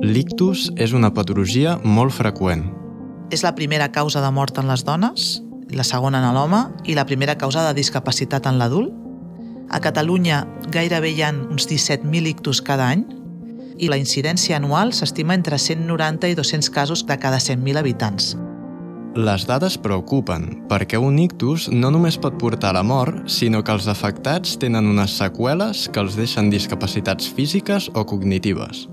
L'ictus és una patologia molt freqüent. És la primera causa de mort en les dones, la segona en l'home i la primera causa de discapacitat en l'adult. A Catalunya gairebé hi ha uns 17.000 ictus cada any i la incidència anual s'estima entre 190 i 200 casos de cada 100.000 habitants. Les dades preocupen, perquè un ictus no només pot portar a la mort, sinó que els afectats tenen unes seqüeles que els deixen discapacitats físiques o cognitives.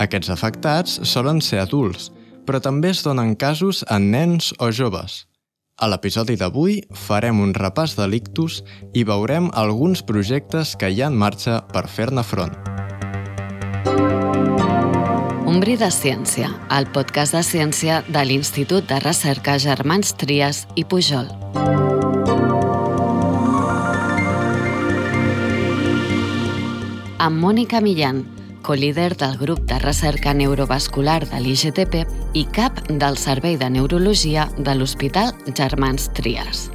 Aquests afectats solen ser adults, però també es donen casos en nens o joves. A l'episodi d'avui farem un repàs de l'ictus i veurem alguns projectes que hi ha en marxa per fer-ne front. Umbri de Ciència, el podcast de ciència de l'Institut de Recerca Germans Trias i Pujol. Amb Mònica Millán, co-líder del grup de recerca neurovascular de l'IGTP i cap del Servei de Neurologia de l'Hospital Germans Trias.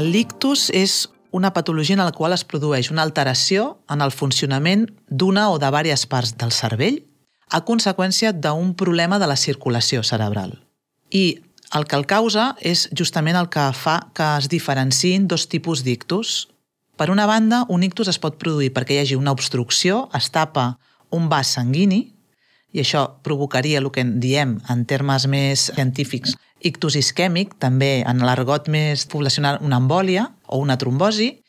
El lictus és una patologia en la qual es produeix una alteració en el funcionament d'una o de diverses parts del cervell a conseqüència d'un problema de la circulació cerebral. I el que el causa és justament el que fa que es diferenciïn dos tipus d'ictus. Per una banda, un ictus es pot produir perquè hi hagi una obstrucció, es tapa un vas sanguini, i això provocaria el que en diem en termes més científics ictus isquèmic, també en l'argot més poblacional una embòlia o una trombosi,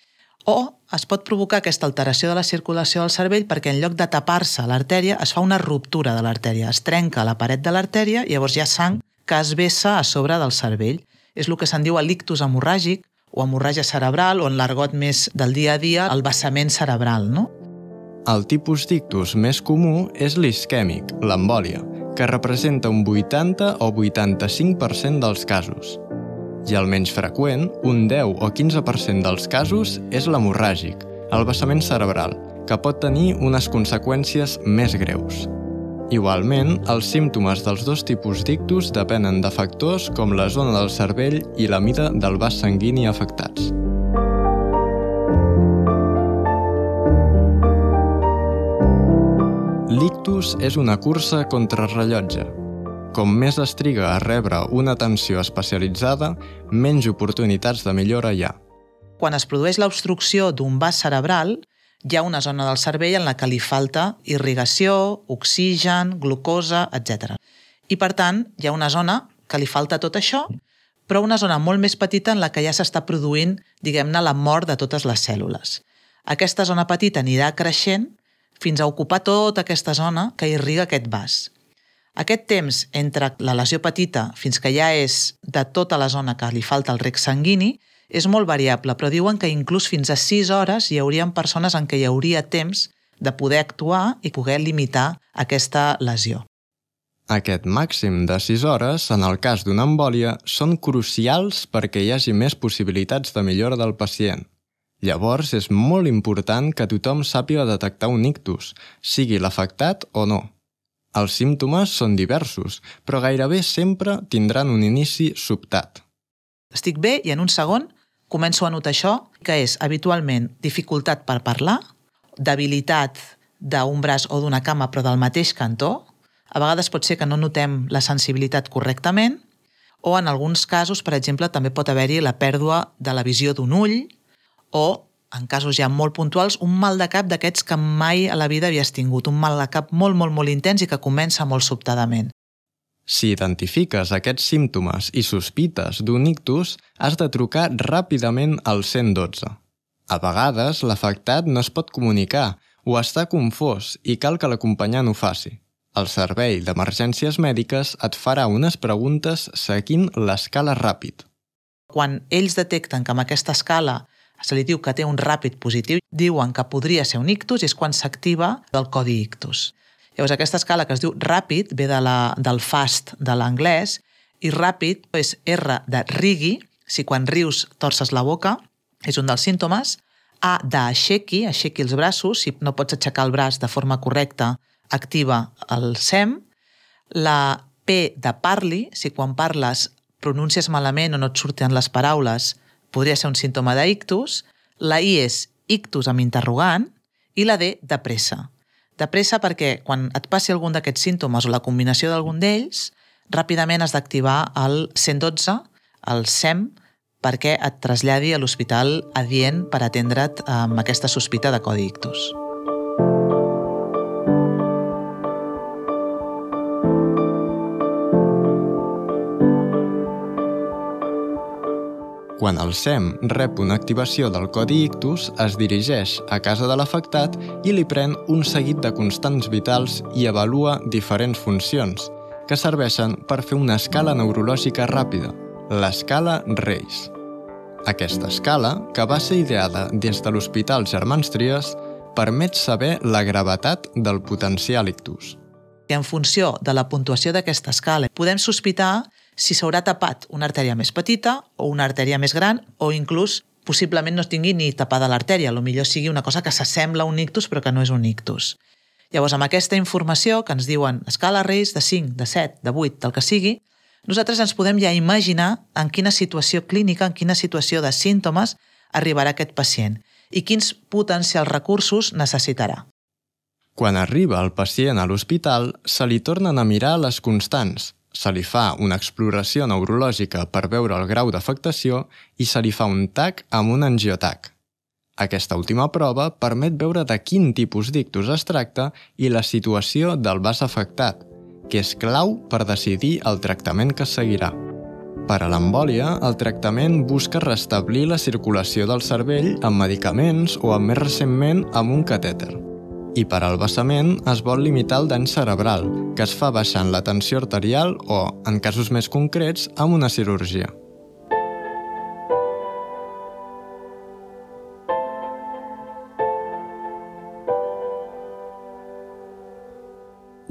o es pot provocar aquesta alteració de la circulació del cervell perquè en lloc de tapar-se l'artèria es fa una ruptura de l'artèria, es trenca la paret de l'artèria i llavors hi ha sang que es vessa a sobre del cervell. És el que se'n diu l'ictus hemorràgic o hemorràgia cerebral o en l'argot més del dia a dia el vessament cerebral, no? El tipus d'ictus més comú és l'isquèmic, l'embòlia, que representa un 80 o 85% dels casos. I el menys freqüent, un 10 o 15% dels casos, és l'hemorràgic, el vessament cerebral, que pot tenir unes conseqüències més greus. Igualment, els símptomes dels dos tipus d'ictus depenen de factors com la zona del cervell i la mida del vas sanguini afectats. L'ictus és una cursa contra rellotge. Com més es triga a rebre una atenció especialitzada, menys oportunitats de millora hi ha. Quan es produeix l'obstrucció d'un vas cerebral, hi ha una zona del cervell en la que li falta irrigació, oxigen, glucosa, etc. I, per tant, hi ha una zona que li falta tot això, però una zona molt més petita en la que ja s'està produint, diguem-ne, la mort de totes les cèl·lules. Aquesta zona petita anirà creixent fins a ocupar tota aquesta zona que irriga aquest vas. Aquest temps entre la lesió petita fins que ja és de tota la zona que li falta el rec sanguini és molt variable, però diuen que inclús fins a 6 hores hi haurien persones en què hi hauria temps de poder actuar i poder limitar aquesta lesió. Aquest màxim de 6 hores, en el cas d'una embòlia, són crucials perquè hi hagi més possibilitats de millora del pacient. Llavors, és molt important que tothom sàpiga detectar un ictus, sigui l'afectat o no. Els símptomes són diversos, però gairebé sempre tindran un inici sobtat. Estic bé i en un segon començo a notar això, que és habitualment dificultat per parlar, debilitat d'un braç o d'una cama però del mateix cantó, a vegades pot ser que no notem la sensibilitat correctament, o en alguns casos, per exemple, també pot haver-hi la pèrdua de la visió d'un ull o, en casos ja molt puntuals, un mal de cap d'aquests que mai a la vida havies tingut, un mal de cap molt, molt, molt intens i que comença molt sobtadament. Si identifiques aquests símptomes i sospites d'un ictus, has de trucar ràpidament al 112. A vegades, l'afectat no es pot comunicar o està confós i cal que l'acompanyant ho faci. El servei d'emergències mèdiques et farà unes preguntes seguint l'escala ràpid. Quan ells detecten que amb aquesta escala se li diu que té un ràpid positiu, diuen que podria ser un ictus i és quan s'activa el codi ictus. Llavors, aquesta escala que es diu ràpid ve de la, del fast de l'anglès i ràpid és R de rigui, si quan rius torces la boca, és un dels símptomes, A d'aixequi, aixequi els braços, si no pots aixecar el braç de forma correcta, activa el SEM, La P de parli, si quan parles pronuncies malament o no et surten les paraules, podria ser un símptoma d'ictus. La I és ictus amb interrogant i la D de pressa. De pressa perquè quan et passi algun d'aquests símptomes o la combinació d'algun d'ells, ràpidament has d'activar el 112, el SEM, perquè et traslladi a l'hospital adient per atendre't amb aquesta sospita de codi ictus. Quan el SEM rep una activació del codi ictus, es dirigeix a casa de l'afectat i li pren un seguit de constants vitals i avalua diferents funcions, que serveixen per fer una escala neurològica ràpida, l'escala Reis. Aquesta escala, que va ser ideada des de l'Hospital Germans Trias, permet saber la gravetat del potencial ictus. En funció de la puntuació d'aquesta escala, podem sospitar si s'haurà tapat una artèria més petita o una artèria més gran o inclús possiblement no tingui ni tapada l'artèria, a millor sigui una cosa que s'assembla a un ictus però que no és un ictus. Llavors, amb aquesta informació que ens diuen escala Reis de 5, de 7, de 8, del que sigui, nosaltres ens podem ja imaginar en quina situació clínica, en quina situació de símptomes arribarà aquest pacient i quins potencials recursos necessitarà. Quan arriba el pacient a l'hospital, se li tornen a mirar les constants, se li fa una exploració neurològica per veure el grau d'afectació i se li fa un TAC amb un angiotac. Aquesta última prova permet veure de quin tipus d'ictus es tracta i la situació del vas afectat, que és clau per decidir el tractament que seguirà. Per a l'embòlia, el tractament busca restablir la circulació del cervell amb medicaments o, més recentment, amb un catèter. I per al vessament es vol limitar el dany cerebral, que es fa baixant la tensió arterial o, en casos més concrets, amb una cirurgia.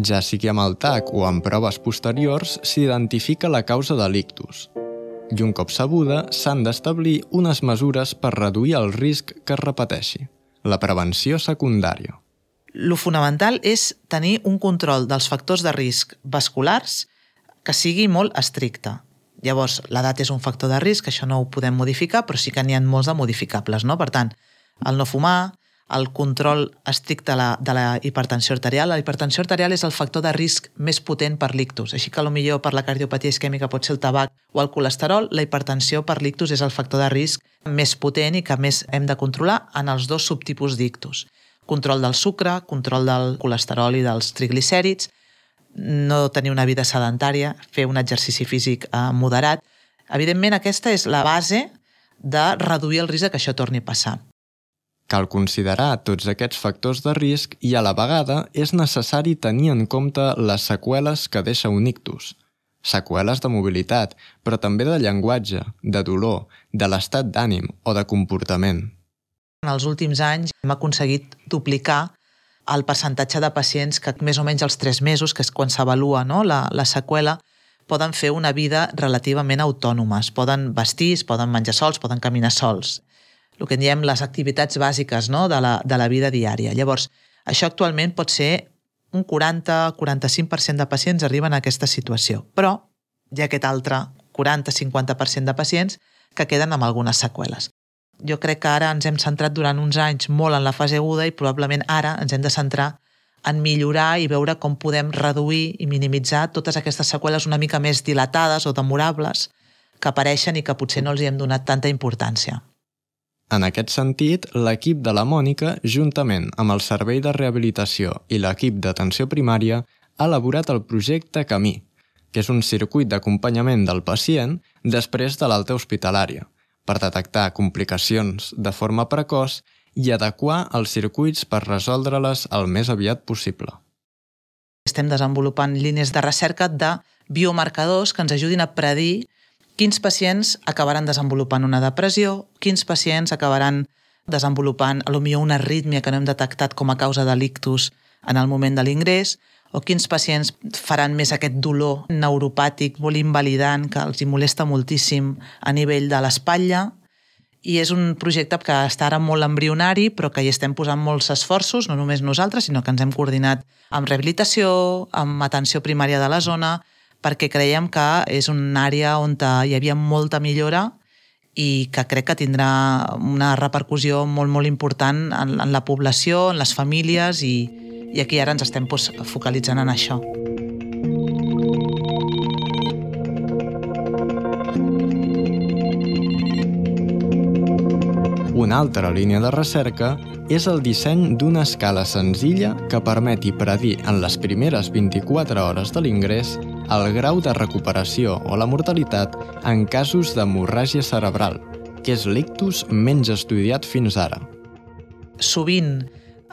Ja sigui amb el TAC o amb proves posteriors, s'identifica la causa de l'ictus. I un cop sabuda, s'han d'establir unes mesures per reduir el risc que es repeteixi. La prevenció secundària lo fonamental és tenir un control dels factors de risc vasculars que sigui molt estricte. Llavors, l'edat és un factor de risc, això no ho podem modificar, però sí que n'hi ha molts de modificables. No? Per tant, el no fumar, el control estricte de la, de la hipertensió arterial. La hipertensió arterial és el factor de risc més potent per l'ictus. Així que, millor per la cardiopatia isquèmica pot ser el tabac o el colesterol, la hipertensió per l'ictus és el factor de risc més potent i que més hem de controlar en els dos subtipus d'ictus control del sucre, control del colesterol i dels triglicèrids, no tenir una vida sedentària, fer un exercici físic eh, moderat. Evidentment, aquesta és la base de reduir el risc que això torni a passar. Cal considerar tots aquests factors de risc i a la vegada és necessari tenir en compte les seqüeles que deixa un ictus. Seqüeles de mobilitat, però també de llenguatge, de dolor, de l'estat d'ànim o de comportament. En els últims anys hem aconseguit duplicar el percentatge de pacients que més o menys als 3 mesos, que és quan s'avalua no, la, la seqüela, poden fer una vida relativament autònoma. Es poden vestir, es poden menjar sols, poden caminar sols. El que en diem les activitats bàsiques no, de, la, de la vida diària. Llavors, això actualment pot ser un 40-45% de pacients arriben a aquesta situació. Però hi ha aquest altre 40-50% de pacients que queden amb algunes seqüeles jo crec que ara ens hem centrat durant uns anys molt en la fase aguda i probablement ara ens hem de centrar en millorar i veure com podem reduir i minimitzar totes aquestes seqüeles una mica més dilatades o demorables que apareixen i que potser no els hi hem donat tanta importància. En aquest sentit, l'equip de la Mònica, juntament amb el Servei de Rehabilitació i l'equip d'atenció primària, ha elaborat el projecte Camí, que és un circuit d'acompanyament del pacient després de l'alta hospitalària – per detectar complicacions de forma precoç i adequar els circuits per resoldre-les el més aviat possible. Estem desenvolupant línies de recerca de biomarcadors que ens ajudin a predir quins pacients acabaran desenvolupant una depressió, quins pacients acabaran desenvolupant millor una arrítmia que no hem detectat com a causa de l'ictus en el moment de l'ingrés, o quins pacients faran més aquest dolor neuropàtic molt invalidant que els hi molesta moltíssim a nivell de l'espatlla. I és un projecte que està ara molt embrionari, però que hi estem posant molts esforços, no només nosaltres, sinó que ens hem coordinat amb rehabilitació, amb atenció primària de la zona, perquè creiem que és una àrea on hi havia molta millora i que crec que tindrà una repercussió molt, molt important en, en la població, en les famílies i, i aquí ara ens estem pues, focalitzant en això. Una altra línia de recerca és el disseny d'una escala senzilla que permeti predir en les primeres 24 hores de l'ingrés el grau de recuperació o la mortalitat en casos d'hemorràgia cerebral, que és l'ictus menys estudiat fins ara. Sovint,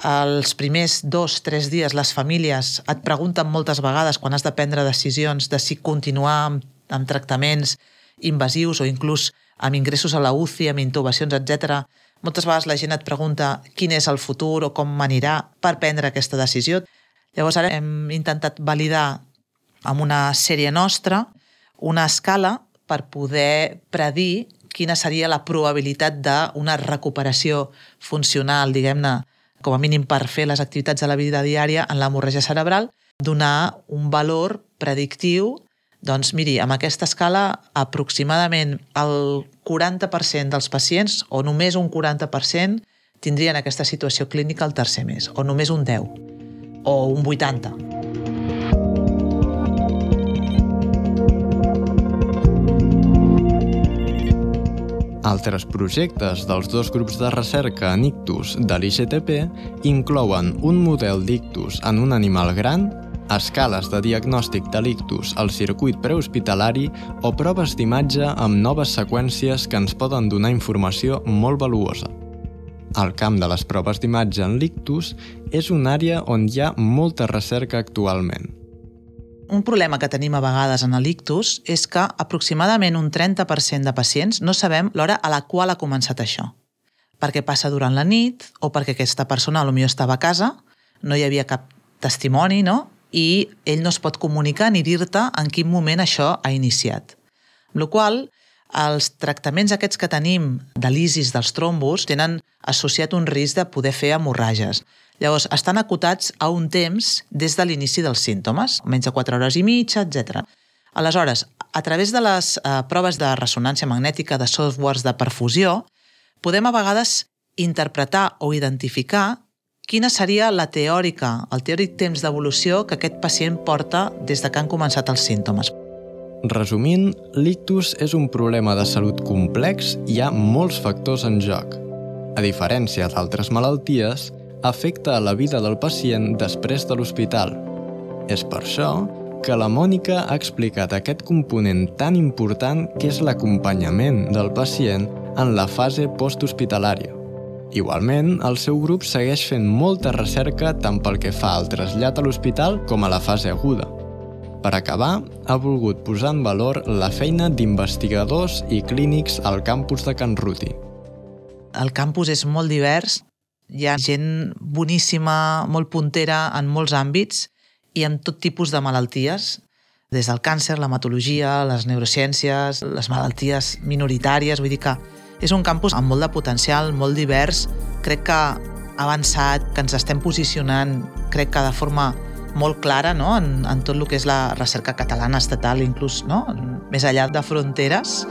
els primers dos, tres dies, les famílies et pregunten moltes vegades quan has de prendre decisions de si continuar amb, amb tractaments invasius o inclús amb ingressos a la UCI, amb intubacions, etc. Moltes vegades la gent et pregunta quin és el futur o com m'anirà per prendre aquesta decisió. Llavors ara hem intentat validar amb una sèrie nostra una escala per poder predir quina seria la probabilitat d'una recuperació funcional, diguem-ne, com a mínim per fer les activitats de la vida diària en l'hemorràgia cerebral, donar un valor predictiu doncs miri, amb aquesta escala aproximadament el 40% dels pacients o només un 40% tindrien aquesta situació clínica al tercer mes, o només un 10, o un 80. Altres projectes dels dos grups de recerca en ictus de l'IGTP inclouen un model d'ictus en un animal gran escales de diagnòstic de l'ictus al circuit prehospitalari o proves d'imatge amb noves seqüències que ens poden donar informació molt valuosa. El camp de les proves d'imatge en l'ictus és una àrea on hi ha molta recerca actualment. Un problema que tenim a vegades en l'ictus és que aproximadament un 30% de pacients no sabem l'hora a la qual ha començat això. Perquè passa durant la nit o perquè aquesta persona potser estava a casa, no hi havia cap testimoni, no? i ell no es pot comunicar ni dir-te en quin moment això ha iniciat. Amb la qual els tractaments aquests que tenim de lisis dels trombos tenen associat un risc de poder fer hemorràgies. Llavors, estan acotats a un temps des de l'inici dels símptomes, menys de 4 hores i mitja, etc. Aleshores, a través de les eh, proves de ressonància magnètica de softwares de perfusió, podem a vegades interpretar o identificar quina seria la teòrica, el teòric temps d'evolució que aquest pacient porta des de que han començat els símptomes. Resumint, l'ictus és un problema de salut complex i hi ha molts factors en joc. A diferència d'altres malalties, afecta a la vida del pacient després de l'hospital. És per això que la Mònica ha explicat aquest component tan important que és l'acompanyament del pacient en la fase posthospitalària. Igualment, el seu grup segueix fent molta recerca tant pel que fa al trasllat a l'hospital com a la fase aguda. Per acabar, ha volgut posar en valor la feina d'investigadors i clínics al campus de Can Ruti. El campus és molt divers, hi ha gent boníssima, molt puntera en molts àmbits i amb tot tipus de malalties, des del càncer, l'hematologia, les neurociències, les malalties minoritàries, vull dir que és un campus amb molt de potencial, molt divers. Crec que ha avançat, que ens estem posicionant, crec que de forma molt clara no? en, en tot el que és la recerca catalana estatal, inclús no? més allà de fronteres.